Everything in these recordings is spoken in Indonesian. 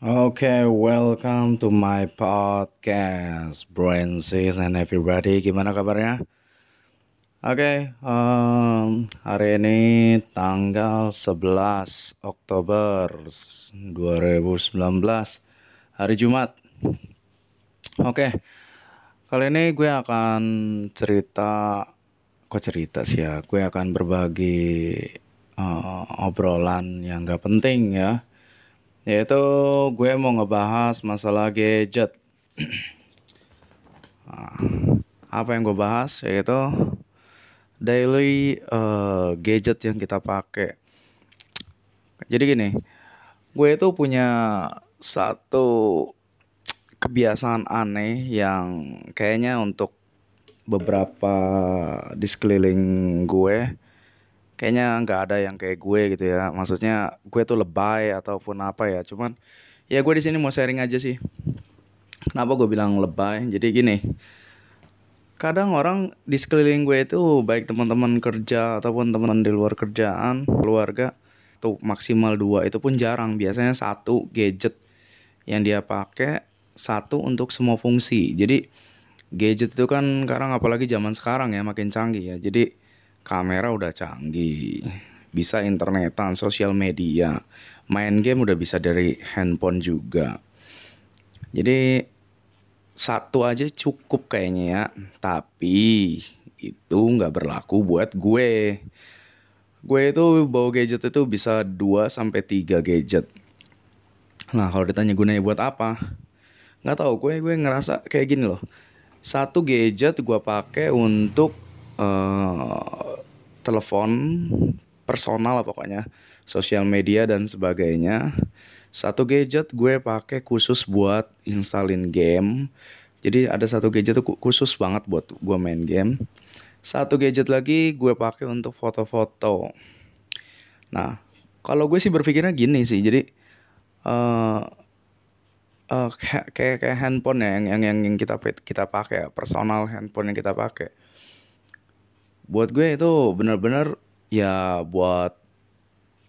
Okay, welcome to my podcast, Brancis and everybody. Gimana kabarnya? Oke, em, hari ini tanggal 11 Oktober 2019, hari Jumat. Oke, kali ini gue akan cerita, kok cerita sih ya? Gue akan berbagi eh, obrolan yang gak penting ya yaitu gue mau ngebahas masalah gadget. Nah, apa yang gue bahas yaitu daily uh, gadget yang kita pakai. Jadi gini, gue itu punya satu kebiasaan aneh yang kayaknya untuk beberapa di sekeliling gue kayaknya nggak ada yang kayak gue gitu ya. Maksudnya gue tuh lebay ataupun apa ya cuman ya gue di sini mau sharing aja sih. Kenapa gue bilang lebay? Jadi gini kadang orang di sekeliling gue itu baik teman-teman kerja ataupun teman di luar kerjaan keluarga tuh maksimal dua itu pun jarang. Biasanya satu gadget yang dia pakai satu untuk semua fungsi. Jadi gadget itu kan sekarang apalagi zaman sekarang ya makin canggih ya. Jadi kamera udah canggih, bisa internetan, sosial media, main game udah bisa dari handphone juga. Jadi satu aja cukup kayaknya ya, tapi itu nggak berlaku buat gue. Gue itu bawa gadget itu bisa 2 sampai 3 gadget. Nah, kalau ditanya gunanya buat apa? Nggak tahu, gue gue ngerasa kayak gini loh. Satu gadget gue pakai untuk uh, telepon personal pokoknya sosial media dan sebagainya. Satu gadget gue pakai khusus buat installin game. Jadi ada satu gadget tuh khusus banget buat gue main game. Satu gadget lagi gue pakai untuk foto-foto. Nah kalau gue sih berpikirnya gini sih jadi uh, uh, kayak kayak handphone ya yang yang yang kita kita pakai personal handphone yang kita pakai buat gue itu bener-bener ya buat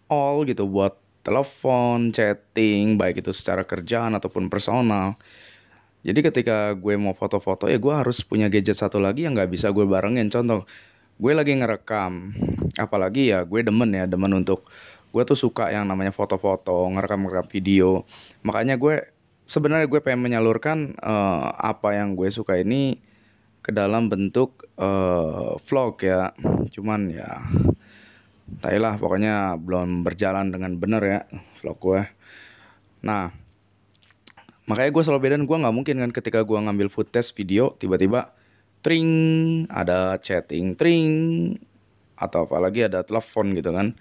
all gitu buat telepon, chatting, baik itu secara kerjaan ataupun personal. Jadi ketika gue mau foto-foto ya gue harus punya gadget satu lagi yang nggak bisa gue barengin. Contoh, gue lagi ngerekam, apalagi ya gue demen ya demen untuk gue tuh suka yang namanya foto-foto, ngerekam-ngerekam video. Makanya gue sebenarnya gue pengen menyalurkan uh, apa yang gue suka ini ke dalam bentuk uh, vlog ya. Cuman ya lah pokoknya belum berjalan dengan bener ya vlog gue nah makanya gue selalu beda gue nggak mungkin kan ketika gue ngambil footage video tiba-tiba tring ada chatting tring atau apalagi ada telepon gitu kan.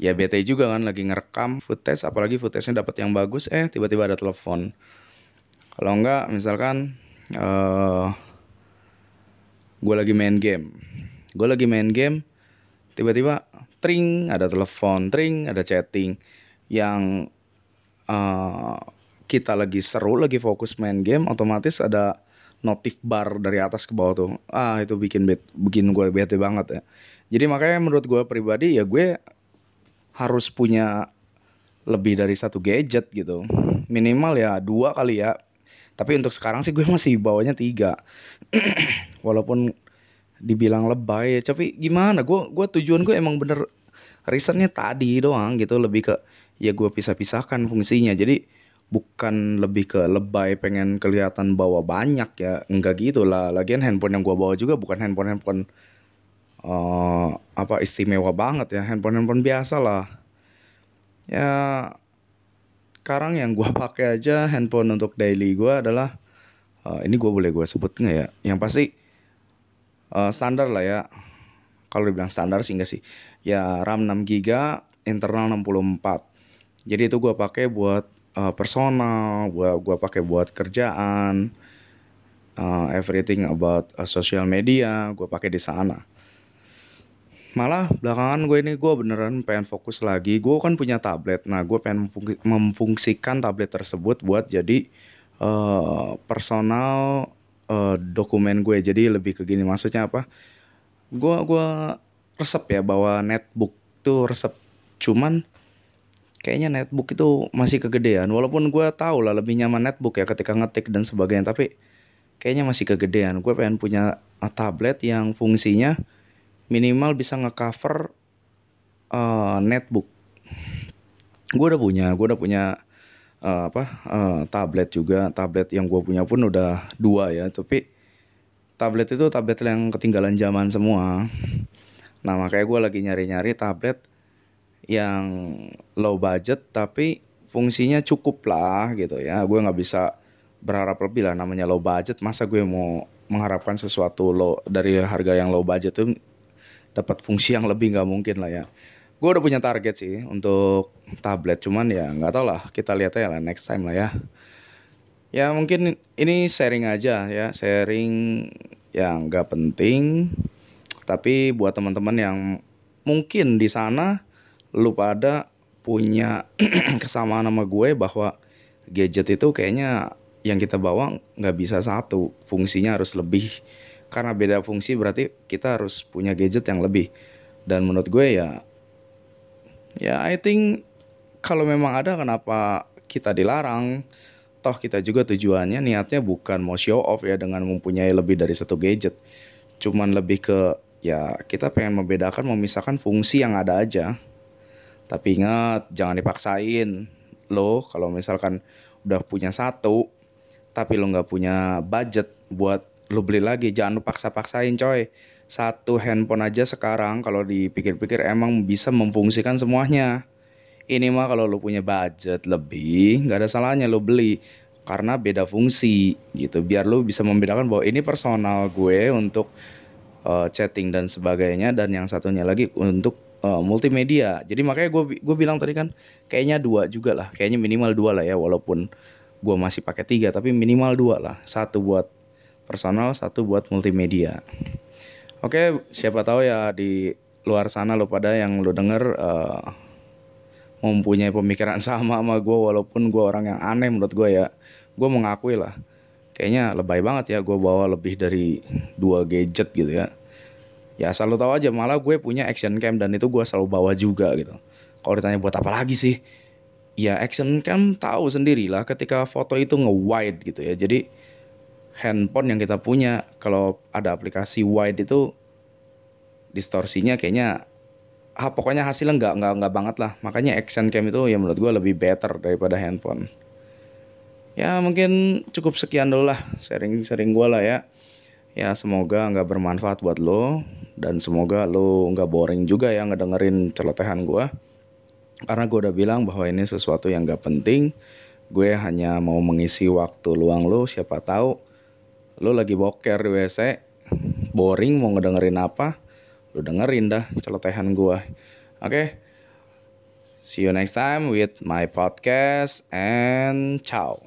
Ya bete juga kan lagi ngerekam footage apalagi footage-nya dapat yang bagus eh tiba-tiba ada telepon. Kalau enggak misalkan uh, gue lagi main game. Gue lagi main game tiba-tiba tring ada telepon tring ada chatting yang uh, kita lagi seru lagi fokus main game otomatis ada notif bar dari atas ke bawah tuh. Ah itu bikin bet bikin gue bete banget ya. Jadi makanya menurut gue pribadi ya gue harus punya lebih dari satu gadget gitu. Minimal ya dua kali ya. Tapi untuk sekarang sih gue masih bawanya tiga walaupun dibilang lebay ya tapi gimana? Gue gue tujuan gue emang bener risetnya tadi doang gitu lebih ke ya gue pisah-pisahkan fungsinya. Jadi bukan lebih ke lebay pengen kelihatan bawa banyak ya enggak gitu lah. Lagian handphone yang gue bawa juga bukan handphone handphone uh, apa istimewa banget ya. Handphone handphone biasa lah. Ya sekarang yang gue pakai aja handphone untuk daily gue adalah uh, ini gue boleh gue sebut nggak ya? Yang pasti uh, standar lah ya. Kalau dibilang standar sih enggak sih. Ya RAM 6 GB internal 64 jadi itu gue pakai buat uh, personal gue gua pakai buat kerjaan uh, everything about uh, social media gue pakai di sana. Malah belakangan gue ini gue beneran pengen fokus lagi. Gue kan punya tablet. Nah gue pengen memfungsikan tablet tersebut buat jadi uh, personal uh, dokumen gue. Jadi lebih ke gini maksudnya apa? Gue gua resep ya bahwa netbook tuh resep. Cuman kayaknya netbook itu masih kegedean. Walaupun gue tahu lah lebih nyaman netbook ya ketika ngetik dan sebagainya tapi kayaknya masih kegedean. Gue pengen punya tablet yang fungsinya minimal bisa ngecover uh, netbook. Gue udah punya gue udah punya uh, apa uh, tablet juga. Tablet yang gue punya pun udah dua ya tapi tablet itu tablet yang ketinggalan zaman semua. Nah makanya gue lagi nyari-nyari tablet yang low budget tapi fungsinya cukup lah gitu ya. Gue nggak bisa berharap lebih lah namanya low budget. Masa gue mau mengharapkan sesuatu low dari harga yang low budget tuh dapat fungsi yang lebih nggak mungkin lah ya. Gue udah punya target sih untuk tablet cuman ya nggak tau lah kita lihat aja lah next time lah ya. Ya mungkin ini sharing aja ya sharing yang nggak penting tapi buat teman-teman yang mungkin di sana lu pada punya kesamaan sama gue bahwa gadget itu kayaknya yang kita bawa nggak bisa satu fungsinya harus lebih. Karena beda fungsi berarti kita harus punya gadget yang lebih. Dan menurut gue ya ya I think kalau memang ada kenapa kita dilarang? Toh kita juga tujuannya niatnya bukan mau show off ya dengan mempunyai lebih dari satu gadget. Cuman lebih ke ya kita pengen membedakan memisahkan fungsi yang ada aja. Tapi ingat jangan dipaksain. Lo kalau misalkan udah punya satu tapi lo nggak punya budget buat lo beli lagi jangan lo paksa-paksain coy. Satu handphone aja sekarang kalau dipikir-pikir emang bisa memfungsikan semuanya ini mah kalau lo punya budget lebih nggak ada salahnya lo beli. Karena beda fungsi gitu. Biar lo bisa membedakan bahwa ini personal gue untuk uh, chatting dan sebagainya dan yang satunya lagi untuk uh, multimedia. Jadi makanya gue gue bilang tadi kan kayaknya dua juga lah. Kayaknya minimal dua lah ya walaupun gue masih pakai tiga tapi minimal dua lah. Satu buat personal satu buat multimedia. Oke siapa tahu ya di luar sana lo pada yang lo denger uh, mempunyai pemikiran sama sama gue walaupun gue orang yang aneh menurut gue ya. Gue mengakui lah kayaknya lebay banget ya gue bawa lebih dari dua gadget gitu ya. Ya selalu tahu aja malah gue punya action cam dan itu gue selalu bawa juga gitu. Kalau ditanya buat apa lagi sih? Ya action cam tahu sendiri lah ketika foto itu nge-wide gitu ya. Jadi handphone yang kita punya kalau ada aplikasi wide itu distorsinya kayaknya ah pokoknya hasilnya nggak nggak nggak banget lah. Makanya action cam itu ya menurut gue lebih better daripada handphone. Ya mungkin cukup sekian dulu lah sharing-sharing gue lah ya. Ya semoga nggak bermanfaat buat lo dan semoga lo nggak boring juga ya ngedengerin celotehan gue karena gue udah bilang bahwa ini sesuatu yang gak penting gue hanya mau mengisi waktu luang lo siapa tahu lo lagi boker di WC boring mau ngedengerin apa lo dengerin dah celotehan gue oke okay? see you next time with my podcast and ciao